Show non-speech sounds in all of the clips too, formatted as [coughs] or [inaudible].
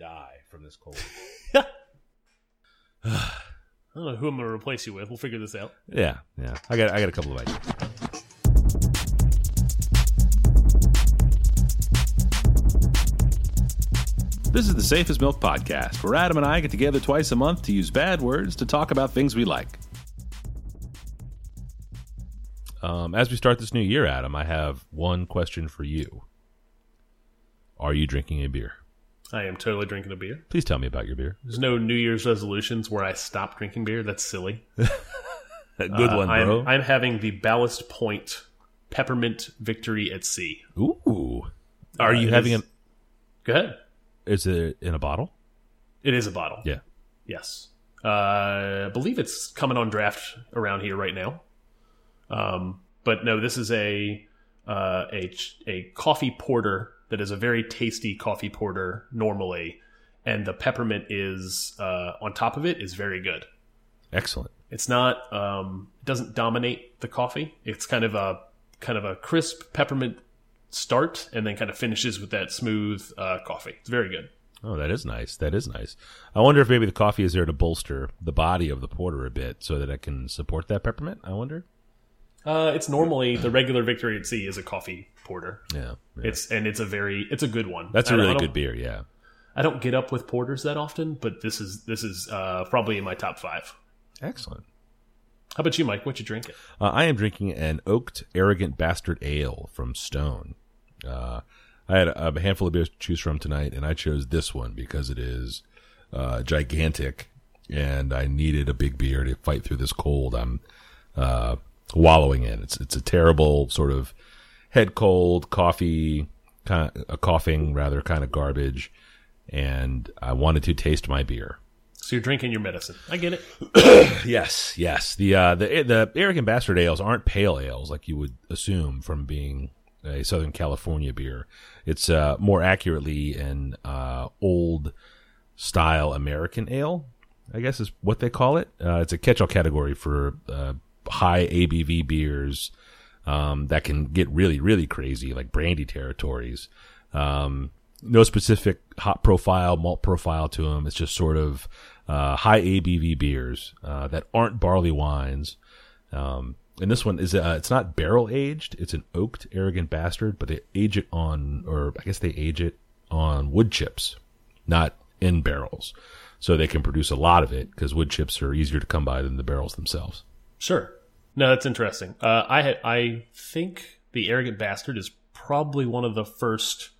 die from this cold. [laughs] I don't know who I'm going to replace you with. We'll figure this out. yeah, yeah. I got I got a couple of ideas. This is the Safest Milk Podcast, where Adam and I get together twice a month to use bad words to talk about things we like. Um, as we start this new year, Adam, I have one question for you. Are you drinking a beer? I am totally drinking a beer. Please tell me about your beer. There's no New Year's resolutions where I stop drinking beer. That's silly. A [laughs] good Uh, one, bro. I'm, I'm having the Ballast Point Peppermint Victory at Sea. Ooh. Are Uh, you having is- an? Go ahead. Is it in a bottle? It is a bottle. Yeah. Yes. Uh, I believe it's coming on draft around here right now. Um, but no, this is a uh, a a coffee porter that is a very tasty coffee porter normally, and the peppermint is uh, on top of it is very good. Excellent. It's not um, it doesn't dominate the coffee. It's kind of a kind of a crisp peppermint start, and then kind of finishes with that smooth uh, coffee. It's very good. Oh, that is nice. That is nice. I wonder if maybe the coffee is there to bolster the body of the porter a bit so that it can support that peppermint. I wonder. Uh, it's normally the regular Victory at Sea is a coffee porter. Yeah. yeah. It's and it's a very it's a good one. That's a really good beer. Yeah. I don't get up with porters that often, but this is this is uh, probably in my top five. Excellent. How about you, Mike? What you drinking? Uh, I am drinking an oaked arrogant bastard ale from Stone. Uh, I had a, a handful of beers to choose from tonight, and I chose this one because it is uh, gigantic, and I needed a big beer to fight through this cold I'm uh, wallowing in. It's it's a terrible sort of head cold, coffee, kind of, a coughing rather kind of garbage, and I wanted to taste my beer. So you're drinking your medicine. I get it. [coughs] Yes, yes. The uh, the the arrogant bastard ales aren't pale ales like you would assume from being a Southern California beer. It's uh, more accurately an uh, old style American ale, I guess is what they call it. Uh, it's a catch-all category for uh, high ABV beers um, that can get really, really crazy, like brandy territories. Um, no specific hop profile, malt profile to them. It's just sort of uh, high ABV beers uh, that aren't barley wines. Um, and this one is uh, it's not barrel aged; it's an oaked arrogant bastard, but they age it on, or I guess they age it on wood chips, not in barrels, so they can produce a lot of it because wood chips are easier to come by than the barrels themselves. Sure. No, that's interesting. Uh, I I think the arrogant bastard is probably one of the first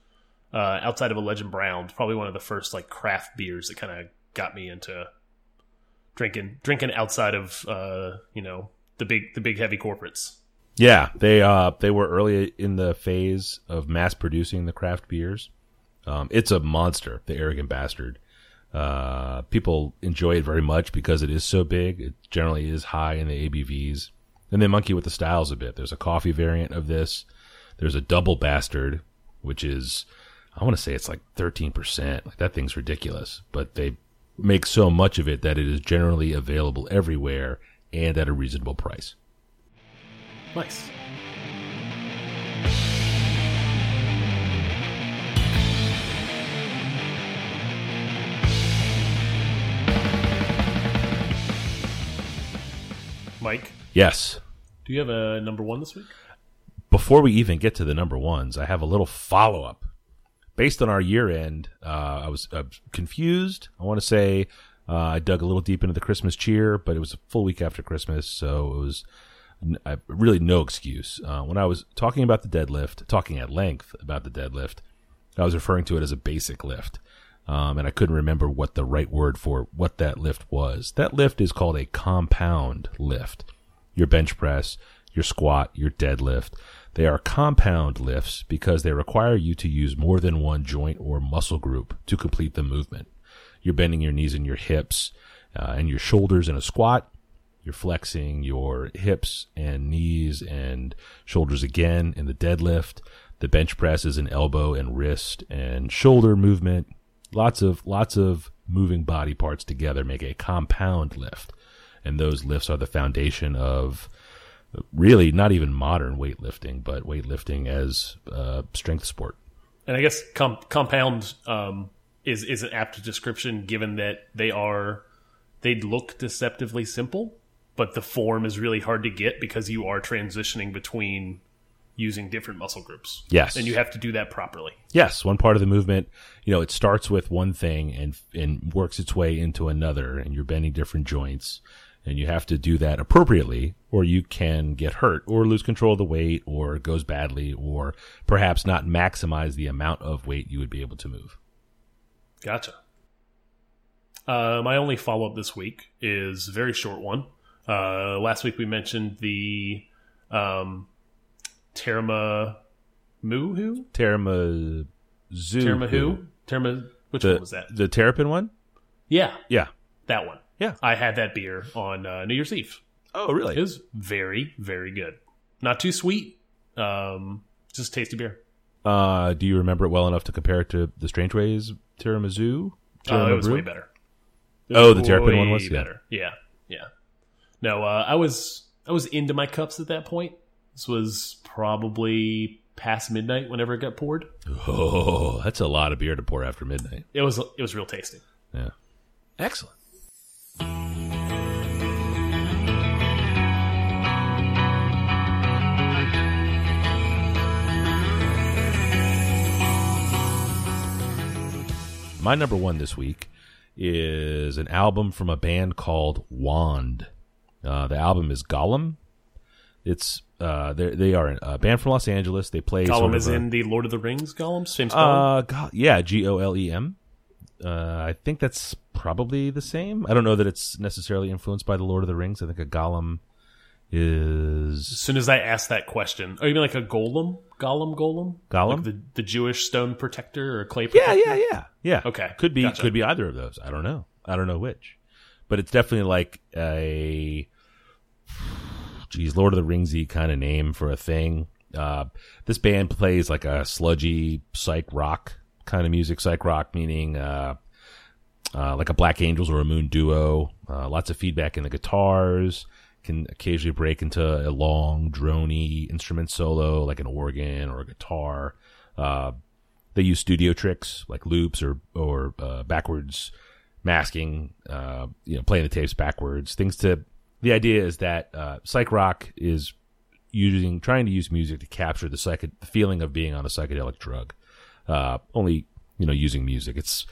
uh, outside of a Legend Brown, probably one of the first like craft beers that kind of got me into drinking drinking outside of uh, you know the big the big heavy corporates. Yeah, they uh they were early in the phase of mass producing the craft beers. Um, it's a monster, the arrogant bastard. Uh, people enjoy it very much because it is so big. It generally is high in the ABVs, and they monkey with the styles a bit. There's a coffee variant of this. There's a double bastard, which is I want to say it's like 13%. Like that thing's ridiculous, but they make so much of it that it is generally available everywhere and at a reasonable price. Nice. Mike, Yes. do you have a number one this week? before we even get to the number ones, I have a little follow up. Based on our year end, uh, I was uh, confused. I want to say uh, I dug a little deep into the Christmas cheer, but it was a full week after Christmas, so it was n- I, really no excuse. Uh, when I was talking about the deadlift, talking at length about the deadlift, I was referring to it as a basic lift. Um, and I couldn't remember what the right word for what that lift was. That lift is called a compound lift. Your bench press, your squat, your deadlift. They are compound lifts because they require you to use more than one joint or muscle group to complete the movement. You're bending your knees and your hips uh, and your shoulders in a squat. You're flexing your hips and knees and shoulders again in the deadlift. The bench press is an elbow and wrist and shoulder movement. Lots of lots of moving body parts together make a compound lift. And those lifts are the foundation of really not even modern weightlifting, but weightlifting as a strength sport. And I guess com compound um, is is an apt description given that they are they look deceptively simple, but the form is really hard to get because you are transitioning between using different muscle groups. Yes. And you have to do that properly. Yes, one part of the movement, you know, it starts with one thing and and works its way into another, and you're bending different joints, and you have to do that appropriately, or you can get hurt, or lose control of the weight, or it goes badly, or perhaps not maximize the amount of weight you would be able to move. Gotcha. Uh, my only follow up this week is a very short one. Uh, last week we mentioned the um, Terma Muhu? Terama Zoo. Terma who? Terma, which The, one was that? the Terrapin one? Yeah, Yeah. that one. Yeah. I had that beer on uh, New Year's Eve. Oh, really? It was very, very good. Not too sweet. Um, just tasty beer. Uh, do you remember it well enough to compare it to the Strangeways Tiramisu? Uh, it was way better. It Oh, the Terrapin one was? Yeah. better. Yeah, yeah. No, uh, I was I was into my cups at that point. This was probably past midnight whenever it got poured. Oh, that's a lot of beer to pour after midnight. It was it was real tasty. Yeah. Excellent. My number one this week is an album from a band called Wand. Uh, the album is Golem. It's uh, they they are a band from Los Angeles. They play Gollum is a- in the Lord of the Rings Gollum. Same spelling. uh, go- yeah, G O L E M. Uh, I think that's probably the same. I don't know that it's necessarily influenced by the Lord of the Rings. I think a golem is as soon as I asked that question, oh, you mean like a golem? Golem, golem, Gollum? like the the Jewish stone protector or clay? yeah, yeah, yeah, yeah. Okay, could be gotcha. could be either of those. I don't know. I don't know which, but it's definitely like a geez, Lord of the Ringsy kind of name for a thing. Uh, this band plays like a sludgy psych rock kind of music. Psych rock meaning uh, uh, like a Black Angels or a Moon Duo. Uh, lots of feedback in the guitars. Can occasionally break into a long, drony instrument solo, like an organ or a guitar. Uh, they use studio tricks like loops or or uh, backwards masking. You know, playing the tapes backwards. Things to. The idea is that uh, psych rock is using trying to use music to capture the psych the feeling of being on a psychedelic drug. Uh, only you know using music. It's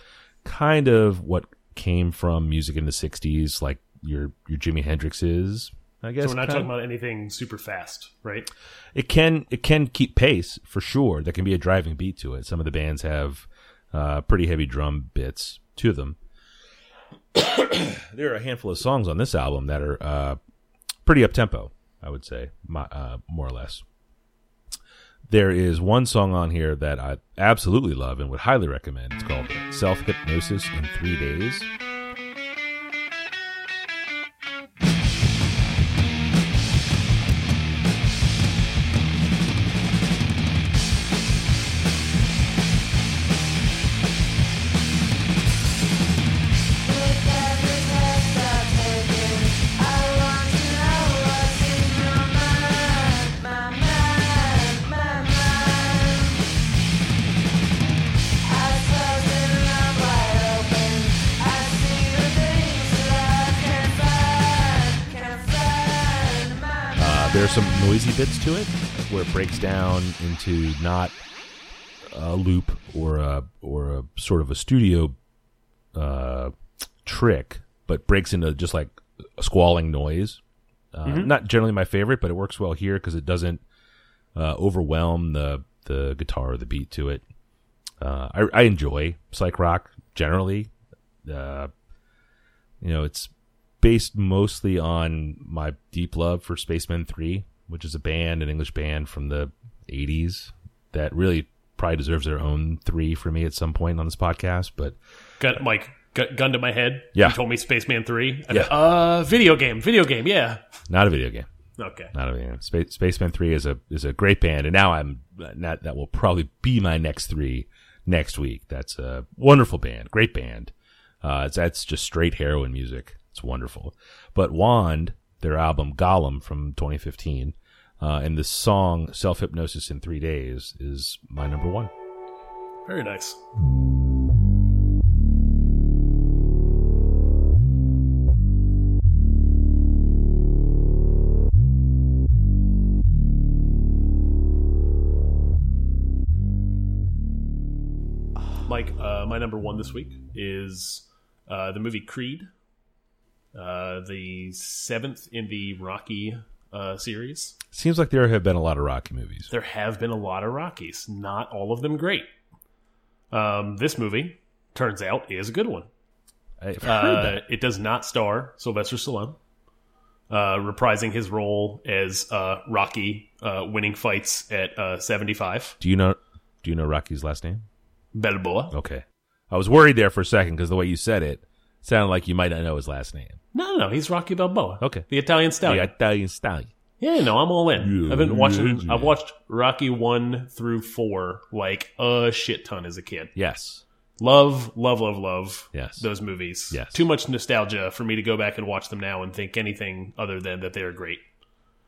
kind of what came from music in the '60s, like your your Jimi Hendrix is. I guess So we're not talking of. about anything super fast, right? It can it can keep pace for sure. There can be a driving beat to it. Some of the bands have uh, pretty heavy drum bits to them. [coughs] there are a handful of songs on this album that are uh, pretty up tempo. I would say, my, uh, more or less. There is one song on here that I absolutely love and would highly recommend. It's called "Self Hypnosis in Three Days." Noisy bits to it where it breaks down into not a loop or a or a sort of a studio uh, trick, but breaks into just like a squalling noise. Uh, Not generally my favorite, but it works well here because it doesn't uh, overwhelm the the guitar or the beat to it. Uh, I, I enjoy psych rock generally. Uh, you know, it's based mostly on my deep love for Spacemen 3, which is a band, an English band from the 80s that really probably deserves their own three for me at some point on this podcast. But Gun, Mike, gu- gun to my head. Yeah. You told me Spacemen 3. I Yeah. Uh, video game. Video game. Yeah. not a video game. Okay. Not a video game. Space, Spacemen 3 is a is a great band, and now I'm not, that will probably be my next three next week. That's a wonderful band, great band. Uh, it's, that's just straight heroin music. It's wonderful. But Wand, their album Golem from 2015. Uh, and the song Self Hypnosis in Three Days is my number one. Very nice. Mike, uh, my number one this week is uh, the movie Creed uh, the seventh in the Rocky uh, series. Seems like there have been a lot of Rocky movies. There have been a lot of Rockies, not all of them great. Um, this movie turns out is a good one. I've heard Uh, that. it does not star Sylvester Stallone, uh, reprising his role as uh, Rocky, uh, winning fights at uh, 75. Do you know? Do you know Rocky's last name? Balboa. Okay, I was worried there for a second because the way you said it sounded like you might not know his last name. No, no, no, he's Rocky Balboa. Okay. The Italian Stallion. The. Italian stallion. Yeah, no, I'm all in. Yeah, I've been watching. yeah, I've watched Rocky one through four like a shit ton as a kid. Yes. Love, love, love, love. Yes. those movies. Yes. too much nostalgia for me to go back and watch them now and think anything other than that they are great.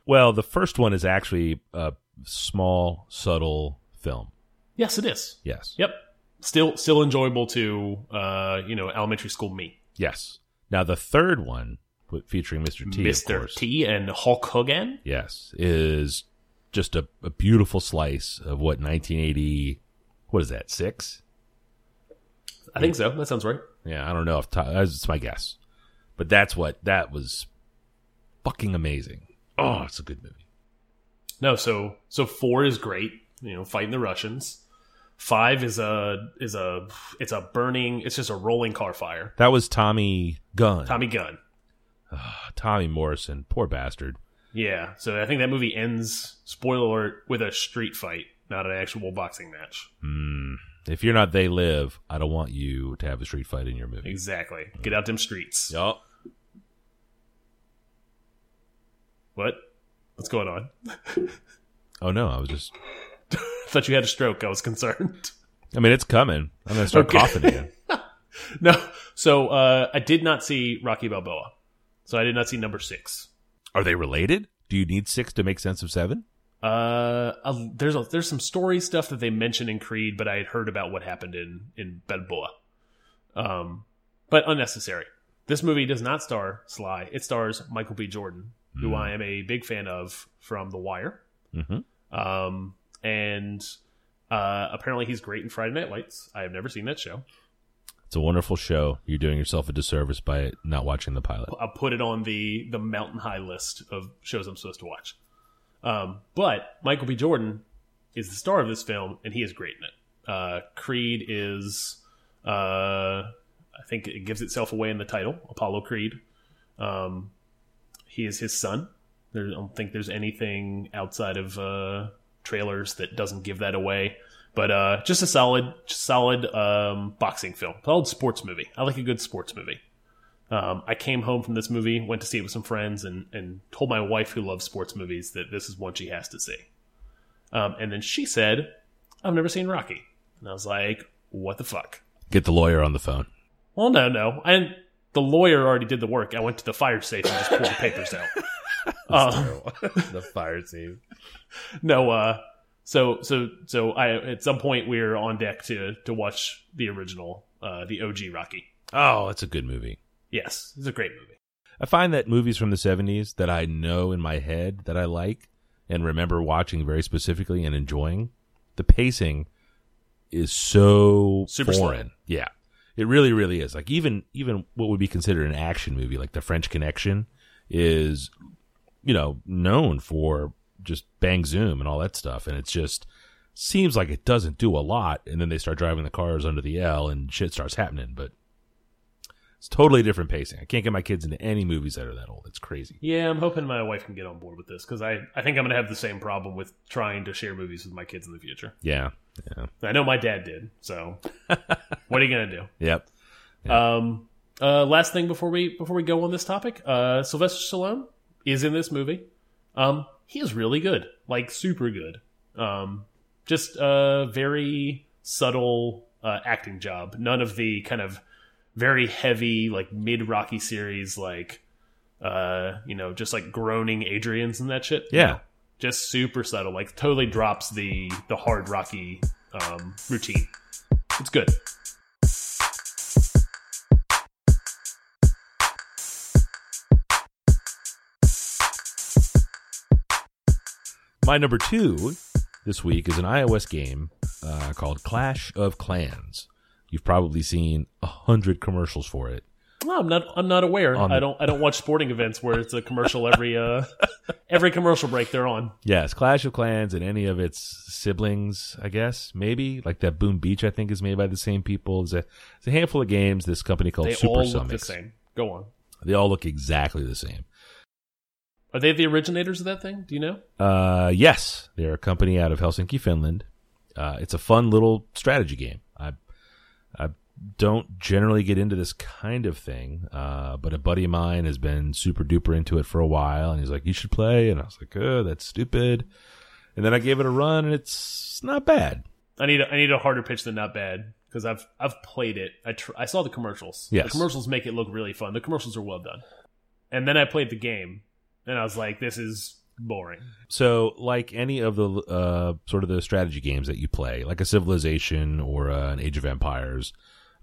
Well, the first one is actually a small, subtle film. Yes, it is. Yes. Yep, still, still enjoyable to uh, you know elementary school me. Yes. Now the third one, featuring Mr. T, Mr. T and Hulk Hogan. Yes, is just a, a beautiful slice of what 1980. What is that? Six? I think so. That sounds right. Yeah, I don't know if that's my guess, but that's what that was. Fucking amazing. Oh, it's a good movie. No, so so four is great. You know, fighting the Russians. Five is a is a it's a burning. It's just a rolling car fire. That was Tommy Gunn. Tommy Gunn. Ah, Tommy Morrison, poor bastard. Yeah. So I think that movie ends. Spoiler alert: with a street fight, not an actual boxing match. Hmm. If you're not They Live, I don't want you to have a street fight in your movie. Exactly. Get out them streets. Yup. What? What's going on? [laughs] Oh no, I was just. [laughs] Thought you had a stroke. I was concerned. I mean, it's coming. I'm gonna start Okay. coughing again. [laughs] no. So uh, I did not see Rocky Balboa. So I did not see number six. Are they related? Do you need six to make sense of seven? Uh, uh, there's a, there's some story stuff that they mention in Creed, but I had heard about what happened in in Balboa. Um, but unnecessary. This movie does not star Sly. It stars Michael B. Jordan, who I am a big fan of from The Wire. Mm-hmm. Um, and uh, apparently he's great in Friday Night Lights. I have never seen that show. It's a wonderful show. You're doing yourself a disservice by not watching the pilot. I'll put it on the the mountain high list of shows I'm supposed to watch. Um, but Michael B. Jordan is the star of this film, and he is great in it. Uh, Creed is, uh, I think it gives itself away in the title, Apollo Creed. Um, he is his son. There, I don't think there's anything outside of uh, trailers that doesn't give that away. But uh, just a solid, solid um, boxing film, solid sports movie. I like a good sports movie. Um, I came home from this movie, went to see it with some friends, and, and told my wife, who loves sports movies, that this is one she has to see. Um, and then she said, I've never seen Rocky. And I was like, what the fuck? Get the lawyer on the phone. Well, no, no. And the lawyer already did the work. I went to the fire safe and just pulled the papers out. [laughs] Um, [laughs] the fire scene. no, uh, so so so I at some point we are on deck to to watch the original, uh, the OG Rocky. Oh, it's a good movie. Yes, it's a great movie. I find that movies from the 70s that I know in my head that I like and remember watching very specifically and enjoying, the pacing is so Super slow. Yeah. It really, really is. Like even even what would be considered an action movie, like The French Connection, is you know, known for just bang zoom and all that stuff. And it's just seems like it doesn't do a lot, and then they start driving the cars under the L and shit starts happening, but it's totally different pacing. I can't get my kids into any movies that are that old. It's crazy. Yeah, I'm hoping my wife can get on board with this because I, I think I'm going to have the same problem with trying to share movies with my kids in the future. Yeah. Yeah. I know my dad did, so [laughs] what are you going to do? Yep. Um, uh, last thing before we before we go on this topic, uh, Sylvester Stallone is in this movie. Um, he is really good, like super good. Um, just a very subtle uh, acting job. None of the kind of very heavy like mid Rocky series like uh you know just like groaning Adrians and that shit. Yeah. just super subtle. Like totally drops the the hard Rocky um, routine. It's good. My number two this week is an iOS game uh, called Clash of Clans. You've probably seen a hundred commercials for it. No, I'm not. I'm not aware. On I don't. I don't watch sporting events where it's a commercial every uh [laughs] every commercial break they're on. Yes, Clash of Clans and any of its siblings, I guess, maybe like that Boom Beach. I think is made by the same people. There's a, there's a handful of games. This company called They Super all look the same. Go on. They all look exactly the same. Are they the originators of that thing? Do you know? Uh, yes, they're a company out of Helsinki, Finland. Uh, it's a fun little strategy game. I, don't generally get into this kind of thing, uh, but a buddy of mine has been super duper into it for a while, and he's like, "You should play," and I was like, "Oh, that's stupid." And then I gave it a run, and it's not bad. I need. A, I need a harder pitch than not bad because I've I've played it. I tr I saw the commercials. Yes. The commercials make it look really fun. The commercials are well done. And then I played the game, and I was like, this is boring. So, like any of the uh, sort of the strategy games that you play, like a Civilization or uh, an Age of Empires,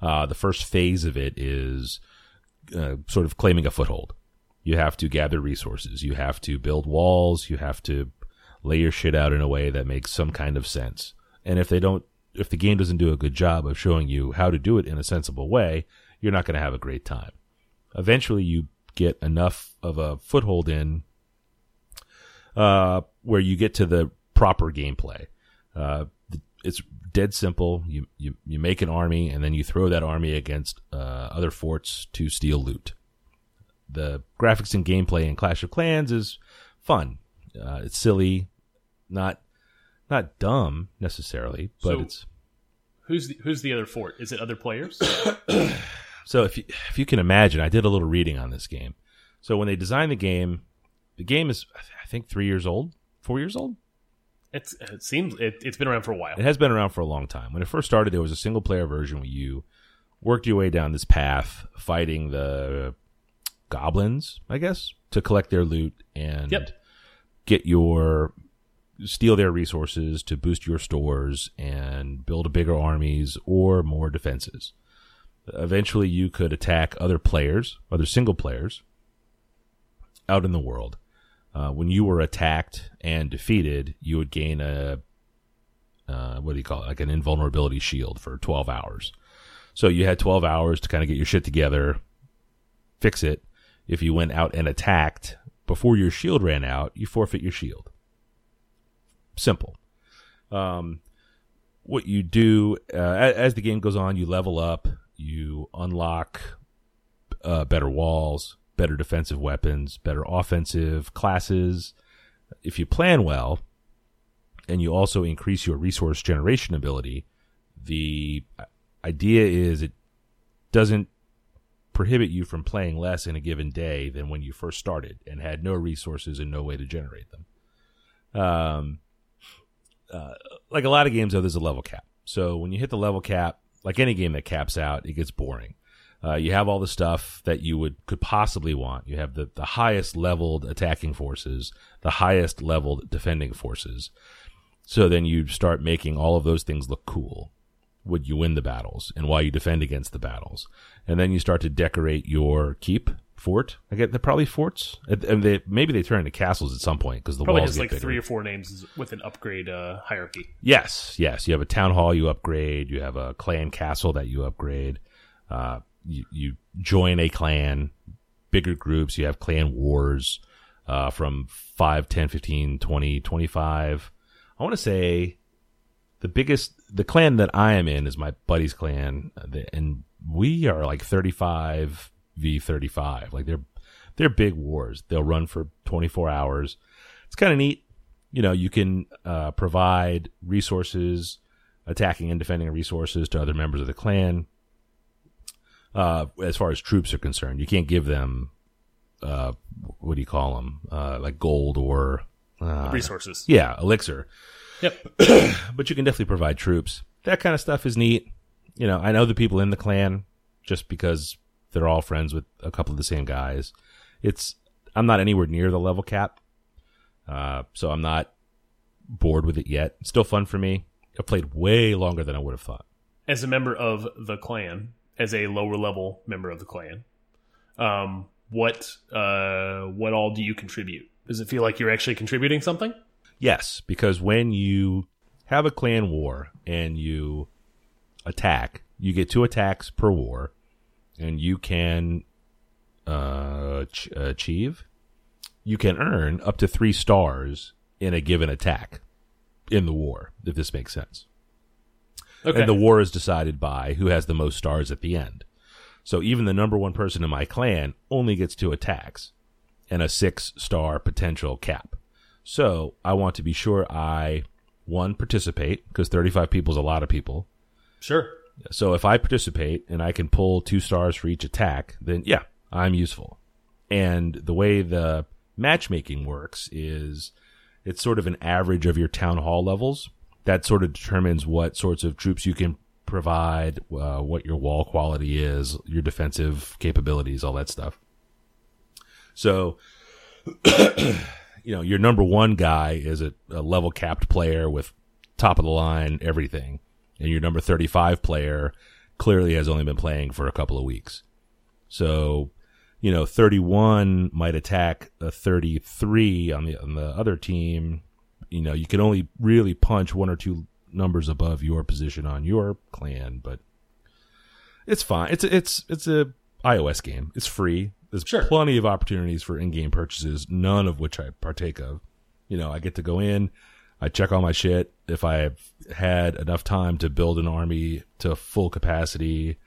uh, the first phase of it is uh, sort of claiming a foothold. You have to gather resources. You have to build walls. You have to lay your shit out in a way that makes some kind of sense. And if they don't, if the game doesn't do a good job of showing you how to do it in a sensible way, you're not going to have a great time. Eventually, you get enough of a foothold in uh, where you get to the proper gameplay. Uh, it's dead simple. You, you you make an army and then you throw that army against uh, other forts to steal loot. The graphics and gameplay in Clash of Clans is fun. Uh, it's silly, not not dumb necessarily, but So- it's Who's the, who's the other fort? Is it other players? [coughs] So if you, if you can imagine, I did a little reading on this game. So when they designed the game, the game is I think three years old, four years old. it's it seems it, it's been around for a while. It has been around for a long time. When it first started, there was a single player version where you worked your way down this path, fighting the goblins, I guess, to collect their loot and Yep. get your steal their resources to boost your stores and build bigger armies or more defenses. Eventually, you could attack other players, other single players, out in the world. Uh, when you were attacked and defeated, you would gain a uh, what do you call it? Like an invulnerability shield for 12 hours. So you had 12 hours to kind of get your shit together, fix it. If you went out and attacked before your shield ran out, you forfeit your shield. Simple. Um, what you do uh, a- as the game goes on, you level up, you unlock uh, better walls, better defensive weapons, better offensive classes. If you plan well, and you also increase your resource generation ability, the idea is it doesn't prohibit you from playing less in a given day than when you first started and had no resources and no way to generate them. Um, uh, like a lot of games, though, there's a level cap. So when you hit the level cap, like any game that caps out, it gets boring. Uh, you have all the stuff that you would could possibly want. You have the, the highest leveled attacking forces, the highest leveled defending forces. So then you start making all of those things look cool. Would you win the battles and while you defend against the battles? And then you start to decorate your keep fort. I get they're probably forts. And they maybe they turn into castles at some point because the Probably walls has like bigger. three or four names with an upgrade uh, hierarchy. Yes, yes. You have a town hall you upgrade. You have a clan castle that you upgrade. Uh, you, you join a clan, bigger groups. You have clan wars uh, from 5, 10, 15, 20, 25. I want to say the biggest, the clan that I am in is my buddy's clan. uh, And we are like 35 v 35. Like they're, they're big wars. They'll run for 24 hours. It's kind of neat you know, you can uh, provide resources, attacking and defending resources to other members of the clan. Uh, as far as troops are concerned, you can't give them, uh, what do you call them, uh, like gold or, uh, Resources. yeah, elixir. Yep. [clears throat] But you can definitely provide troops. That kind of stuff is neat. You know, I know the people in the clan just because they're all friends with a couple of the same guys. It's I'm not anywhere near the level cap, uh, so I'm not bored with it yet. It's still fun for me. I've played way longer than I would have thought. As a member of the clan, as a lower level member of the clan, um, what uh, what all do you contribute? Does it feel like you're actually contributing something? Yes, because when you have a clan war and you attack, you get two attacks per war, and you can uh, ch- achieve, you can earn up to three stars in a given attack in the war, if this makes sense. Okay. And the war is decided by who has the most stars at the end. So even the number one person in my clan only gets two attacks and a six star potential cap. So I want to be sure I, one, participate, because 35 people is a lot of people. sure. So if I participate and I can pull two stars for each attack, then yeah, I'm useful. And the way the matchmaking works is it's sort of an average of your town hall levels. That sort of determines what sorts of troops you can provide, uh, what your wall quality is, your defensive capabilities, all that stuff. So, [clears throat] you know, your number one guy is a, a level capped player with top of the line everything and your number 35 player clearly has only been playing for a couple of weeks. So, you know, 31 might attack a 33 on the on the other team. You know, you can only really punch one or two numbers above your position on your clan, but it's fine. It's a, it's it's a iOS game. It's free. There's Sure. plenty of opportunities for in-game purchases, none of which I partake of. You know, I get to go in, I check all my shit. If I've had enough time to build an army to full capacity,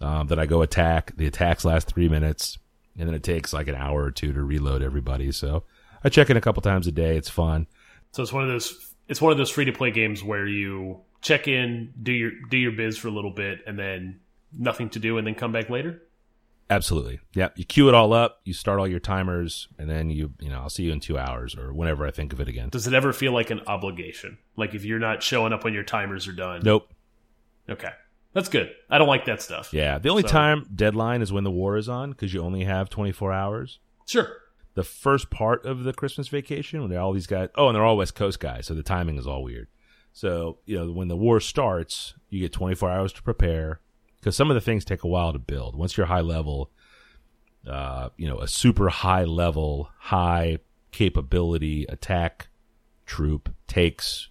um, then I go attack. The attacks last three minutes, and then it takes like an hour or two to reload everybody. So I check in a couple times a day. It's fun. So it's one of those it's one of those free to play games where you check in, do your do your biz for a little bit, and then nothing to do, and then come back later. Absolutely. Yeah. You queue it all up. You start all your timers, and then you, you know, I'll see you in two hours or whenever I think of it again. Does it ever feel like an obligation? Like if you're not showing up when your timers are done? Nope. Okay, that's good. I don't like that stuff. Yeah. The only So- time deadline is when the war is on because you only have 24 hours. Sure. The first part of the Christmas vacation when they're all these guys oh and they're all West Coast guys so the timing is all weird. So you know when the war starts you get 24 hours to prepare because some of the things take a while to build. Once you're high level, uh, you know a super high level, high capability attack troop takes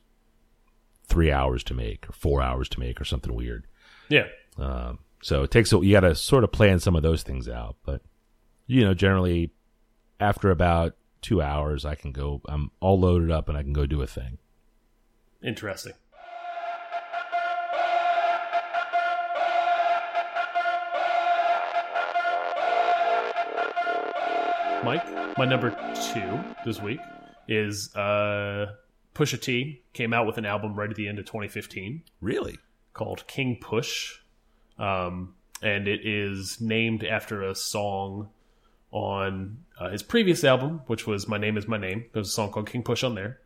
three hours to make or four hours to make or something weird. Yeah. Um, so it takes a, you got to sort of plan some of those things out, but you know, generally after about two hours, I can go. I'm all loaded up and I can go do a thing. Interesting. Mike, my number two this week is uh, Pusha T came out with an album right at the end of 2015 Really? called King Push, um, and it is named after a song on uh, his previous album, which was "My Name Is My Name." There's a song called King Push on there,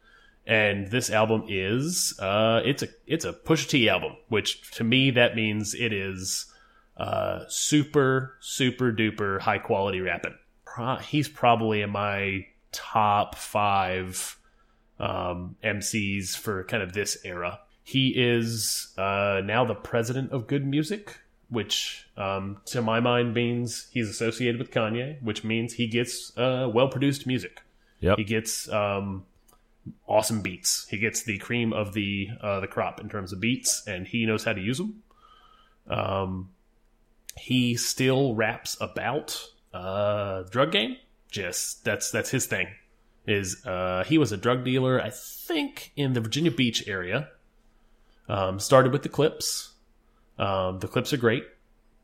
and this album is uh, it's a it's a Pusha T album, which to me that means it is uh, super super duper high quality rapping. Pro he's probably in my top five um, MCs for kind of this era. He is uh, now the president of Good Music, which um, to my mind means he's associated with Kanye, which means he gets uh, well produced music. Yep. He gets um, awesome beats. He gets the cream of the uh, the crop in terms of beats, and he knows how to use them. Um, he still raps about uh, drug game. Just that's that's his thing. Is uh, he was a drug dealer? I think in the Virginia Beach area. Um, started with the Clipse. Um, the Clipse are great.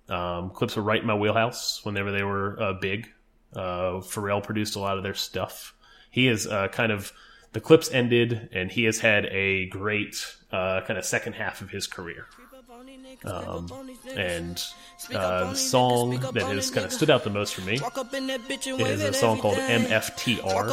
Um, Clipse were right in my wheelhouse whenever they were uh, big. Uh, Pharrell produced a lot of their stuff. He is uh, kind of the Clipse ended, and he has had a great uh, kind of second half of his career. Um, and uh, the song that has kind of stood out the most for me is a song called MFTR.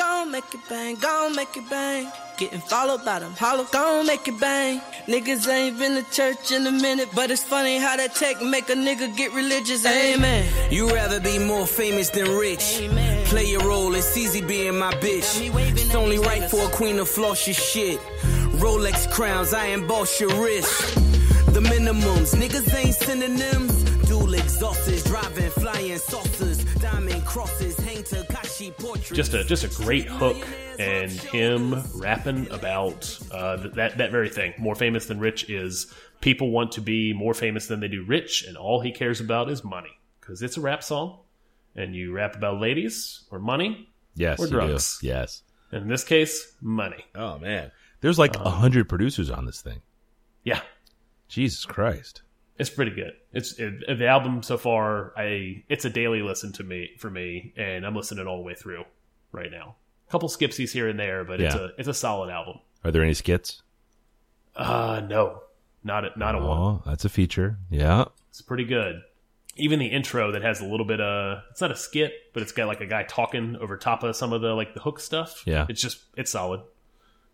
Up in that bitch and wave at everything. Gon' make it bang, gon' make it bang. Getting followed by them hollow, gon' make it bang. Niggas ain't been to church in a minute, but it's funny how that tech make a nigga get religious. Amen. You rather be more famous than rich. Amen. Play your role, it's easy being my bitch. Got me waving It's only right niggas. for a queen to floss your shit. Rolex crowns, I emboss your wrist. The minimums, niggas ain't synonyms. Dual exhausters, driving flying saucers, diamond crosses, hang Takashi portraits. Just a just a great hook and him rapping about uh, that that very thing. More famous than rich is people want to be more famous than they do rich, and all he cares about is money because it's a rap song, and you rap about ladies or money. Yes, Or you do. drugs. Yes. In this case, money. Oh man, there's like a hundred producers on this thing. Yeah, Jesus Christ. it's pretty good. It's it, the album so far. I it's a daily listen to me for me, and I'm listening all the way through right now. A couple skipsies here and there, but it's a it's a solid album. Are there any skits? Uh no, not a, not a one. Oh, that's a feature. Yeah. It's pretty good. Even the intro that has a little bit of it's not a skit, but it's got like a guy talking over top of some of the like the hook stuff. Yeah. It's just it's solid.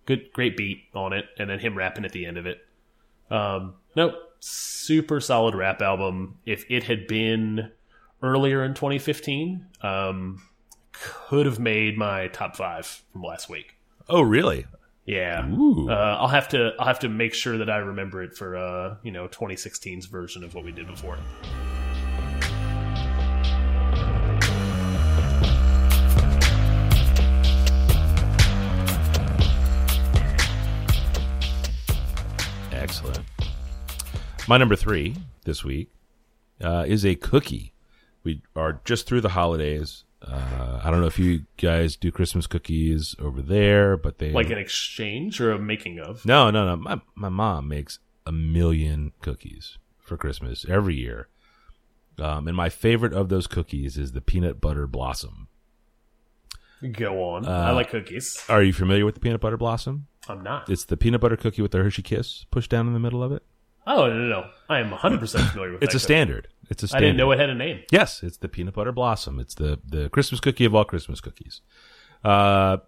Good great beat on it and then him rapping at the end of it. Um nope. Super solid rap album. If it had been earlier in 2015, um could have made my top 5 from last week. Oh, really? Yeah. Uh, I'll have to I'll have to make sure that I remember it for uh, you know 2016's version of what we did before. Excellent. My number three this week uh, is a cookie. We are just through the holidays. Uh, I don't know if you guys do Christmas cookies over there, but they Like an exchange or a making of. no, no, no. My my mom makes a million cookies for Christmas every year, um, and my favorite of those cookies is the peanut butter blossom. Go on. Uh, I like cookies. Are you familiar with the peanut butter blossom? I'm not. It's the peanut butter cookie with the Hershey Kiss pushed down in the middle of it. Oh no no no! I am 100 percent familiar with. It's a cookie. standard. It's a I standard. I didn't know it had a name. Yes, it's the peanut butter blossom. It's the the Christmas cookie of all Christmas cookies. Uh,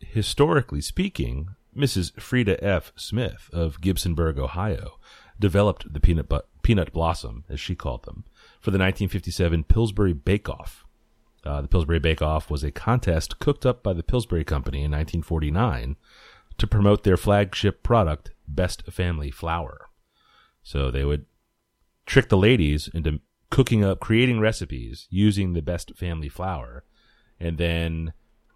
historically speaking, Mrs. Freda F. Smith of Gibsonburg, Ohio, developed the peanut bu- peanut blossom, as she called them, for the 1957 Pillsbury Bake Off. Uh, the Pillsbury Bake Off was a contest cooked up by the Pillsbury Company in 1949 to promote their flagship product, Best Family Flour. So they would trick the ladies into cooking up, creating recipes using the best family flour, and then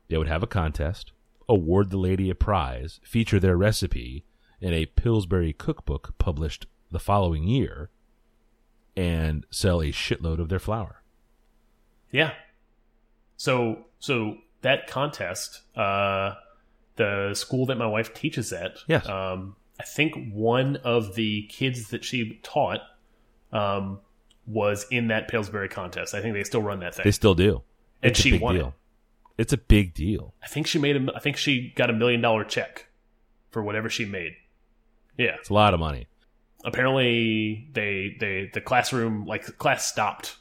they would have a contest, award the lady a prize, feature their recipe in a Pillsbury cookbook published the following year, and sell a shitload of their flour. Yeah. So so that contest, uh, the school that my wife teaches at, Yes. um, I think one of the kids that she taught um, was in that Pillsbury contest. I think they still run that thing. They still do. And it's she a big won it. deal. It's a big deal. I think she made a. I think she got a million dollar check for whatever she made. Yeah. It's a lot of money. Apparently, they they the classroom like class stopped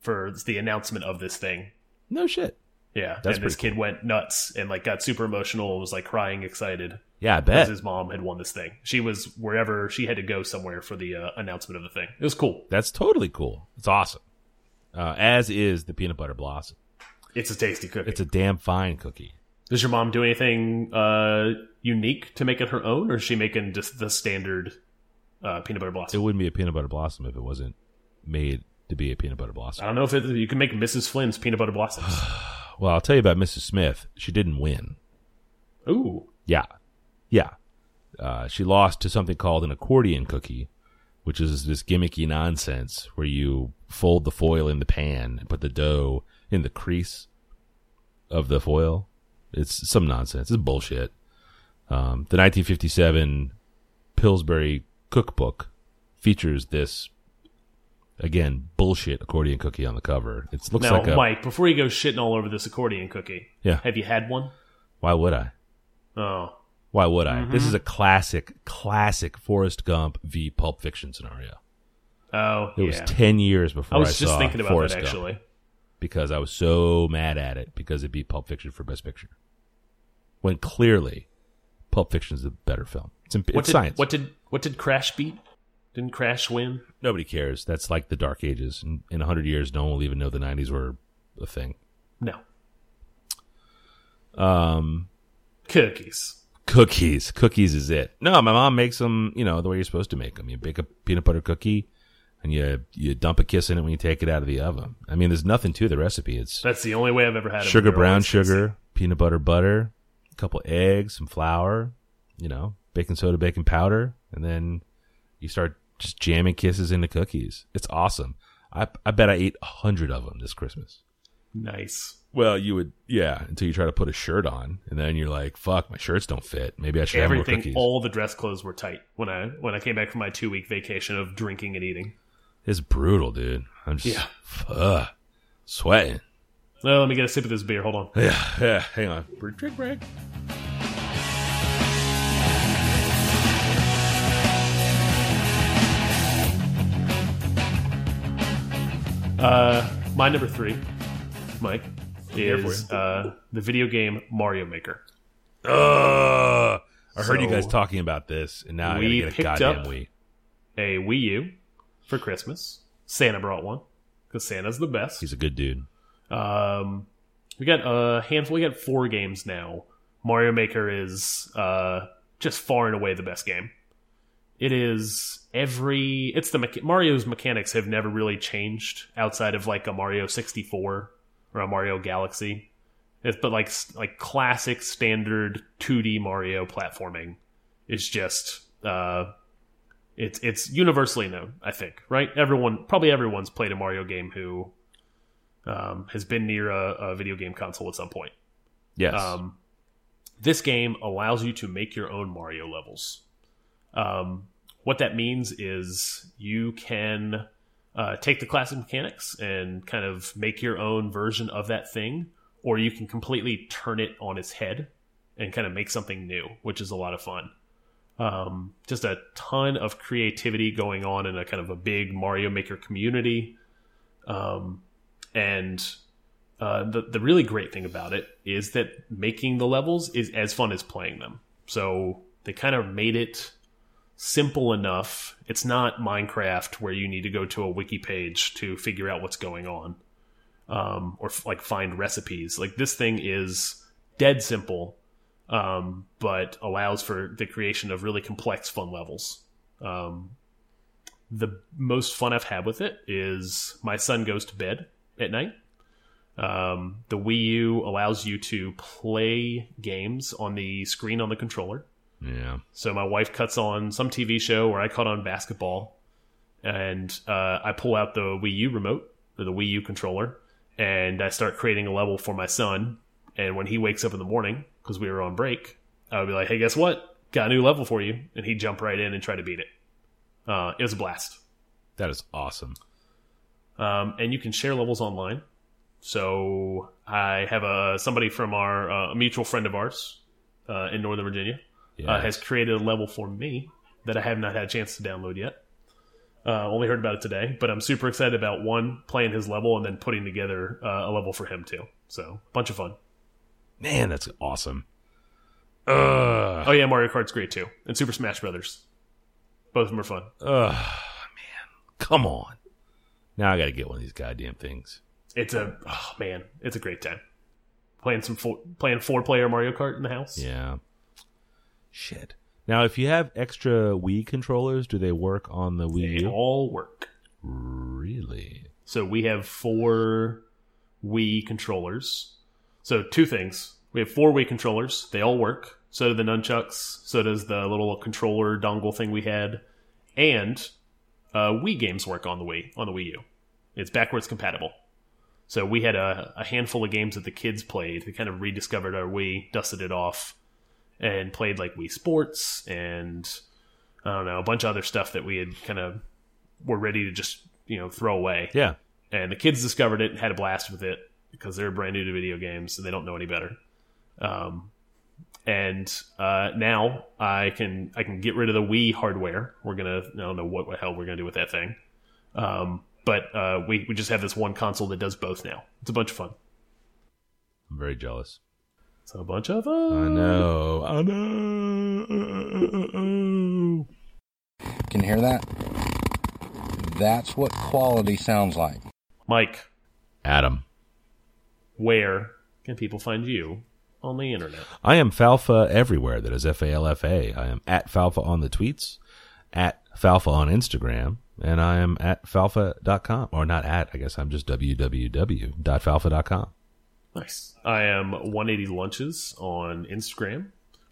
for the announcement of this thing. No shit. Yeah, That's and this kid went nuts and like got super emotional and was like crying excited Yeah, I bet. his mom had won this thing. She was wherever she had to go somewhere for the uh, announcement of the thing. It was cool. That's totally cool. It's awesome. Uh, as is the peanut butter blossom. It's a tasty cookie. It's a damn fine cookie. Does your mom do anything uh, unique to make it her own, or is she making just the standard uh, peanut butter blossom? It wouldn't be a peanut butter blossom if it wasn't made to be a peanut butter blossom. I don't know if it, you can make Mrs. Flynn's peanut butter blossoms. [sighs] Well, I'll tell you about Mrs. Smith. She didn't win. Ooh, Yeah. Yeah. Uh, she lost to something called an accordion cookie, which is this gimmicky nonsense where you fold the foil in the pan and put the dough in the crease of the foil. It's some nonsense. It's bullshit. Um, the 1957 Pillsbury cookbook features this, again, bullshit accordion cookie on the cover. It looks now like a. Mike, before you go shitting all over this accordion cookie, Yeah. have you had one? Why would I? Oh, Why would I? This Mm-hmm. is a classic, classic Forrest Gump v Pulp Fiction scenario. oh, It yeah. was ten years before I I, was just saw thinking about Forrest that Gump actually. because I was so mad at it because it beat Pulp Fiction for Best Picture. When clearly, Pulp Fiction is a better film. It's, in, What it's did science. what did what did Crash beat? Didn't Crash win? Nobody cares. That's like the Dark Ages. In, in hundred years, no one will even know the '90s were a thing. No. Um, Cookies. Cookies. Cookies is it. No, my mom makes them, you know, the way you're supposed to make them. You bake a peanut butter cookie, and you you dump a kiss in it when you take it out of the oven. I mean, there's nothing to the recipe. It's That's the only way I've ever had it. sugar, brown sugar, peanut butter, butter, a couple eggs, some flour, you know, baking soda, baking powder, and then you start just jamming kisses into cookies. It's awesome. I I bet I ate a hundred of them this Christmas. Nice. Well, you would, yeah, until you try to put a shirt on, and then you're like, "Fuck, my shirts don't fit. Maybe I should have more cookies." all the dress clothes were tight when I when I came back from my two week vacation of drinking and eating. it's brutal, dude. I'm just, Yeah. ugh, sweating. Well, let me get a sip of this beer. Hold on. Yeah, yeah. Hang on, drink break. Uh, my number three, Mike, is uh, the video game Mario Maker. Ugh. I heard you guys talking about this, and now I we gotta get a picked goddamn up- Wii. A Wii U for Christmas. Santa brought one because Santa's the best. He's a good dude. Um, we got a handful. We got four games now. Mario Maker is uh, just far and away the best game. It is every. It's the Mario's mechanics have never really changed outside of like a Mario sixty four or Mario Galaxy. It's, but like like classic standard two D Mario platforming is just uh, it's it's universally known. I think right. Everyone probably everyone's played a Mario game who um, has been near a, a video game console at some point. Yes. Um, this game allows you to make your own Mario levels. Um, what that means is you can uh, take the classic mechanics and kind of make your own version of that thing, or you can completely turn it on its head and kind of make something new, which is a lot of fun. Um, just a ton of creativity going on in a kind of a big Mario Maker community. Um, and uh, the the really great thing about it is that making the levels is as fun as playing them. So they kind of made it simple enough. It's not Minecraft where you need to go to a wiki page to figure out what's going on, um, or like find recipes. Like this thing is dead simple, um, but allows for the creation of really complex, fun levels. Um, the most fun I've had with it is my son goes to bed at night. Um, the Wii U allows you to play games on the screen on the controller. Yeah. So my wife cuts on some TV show or I cut on basketball, and uh, I pull out the Wii U remote or the Wii U controller, and I start creating a level for my son. And when he wakes up in the morning, because we were on break, I would be like, "Hey, guess what? Got a new level for you!" And he'd jump right in and try to beat it. Uh, it was a blast. That is awesome. um, and you can share levels online. So I have a somebody from our uh, a mutual friend of ours uh, in Northern Virginia uh, has created a level for me that I have not had a chance to download yet. Uh, only heard about it today, but I'm super excited about one playing his level and then putting together uh, a level for him too. So bunch of fun. Man, that's awesome. Ugh. Oh yeah, Mario Kart's great too, and Super Smash Brothers. Both of them are fun. Ugh. Man, come on. Now I got to get one of these goddamn things. It's a oh man, it's a great time. Playing some four, playing four player Mario Kart in the house. Yeah. Shit. Now, if you have extra Wii controllers, do they work on the Wii U? They U? all work. Really? So we have four Wii controllers. So two things. We have four Wii controllers. They all work. So do the nunchucks. So does the little controller dongle thing we had. And uh, Wii games work on the Wii on the Wii U. It's backwards compatible. So we had a, a handful of games that the kids played. We kind of rediscovered our Wii, dusted it off, and played like Wii Sports and I don't know a bunch of other stuff that we had kind of were ready to just you know throw away Yeah. and the kids discovered it and had a blast with it because they're brand new to video games and they don't know any better. Um, and uh, now I can I can get rid of the Wii hardware. We're gonna I don't know what the hell we're gonna do with that thing. Um, but uh, we we just have this one console that does both now. It's a bunch of fun. I'm very jealous. It's a bunch of them. I know. I know. Can you hear that? That's what quality sounds like. Mike, Adam. where can people find you on the internet? I am Falfa everywhere. That is F A L F A. I am at Falfa on the tweets, at Falfa on Instagram, and I am at falfa.com. Or not at, I guess I'm just www.falfa.com. Nice. I am 180 Lunches on Instagram,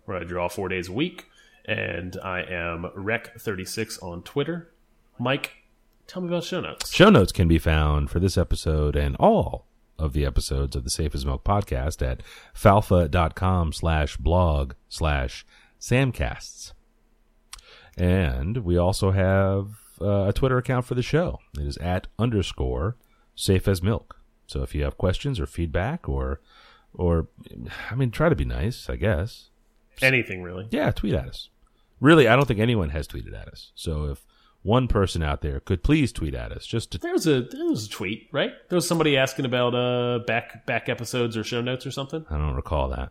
where I draw four days a week. And I am Rec36 on Twitter. Mike, tell me about show notes. Show notes can be found for this episode and all of the episodes of the Safe as Milk podcast at falfa.com slash blog slash samcasts. And we also have uh, a Twitter account for the show. It is at underscore safe as milk. So if you have questions or feedback or, or, I mean, try to be nice, I guess. Anything, really. Yeah, tweet at us. Really, I don't think anyone has tweeted at us. So if one person out there could please tweet at us just to There was a there was a tweet, right? There was somebody asking about uh back back episodes or show notes or something. I don't recall that.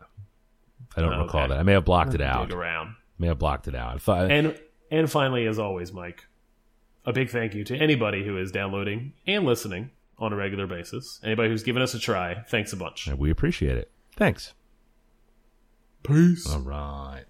I don't Oh, recall okay. that. I may have blocked it out. Dig around. May have blocked it out. I, And and finally, as always, Mike, a big thank you to anybody who is downloading and listening on a regular basis. Anybody who's given us a try, thanks a bunch. we appreciate it. Thanks. Peace. All right.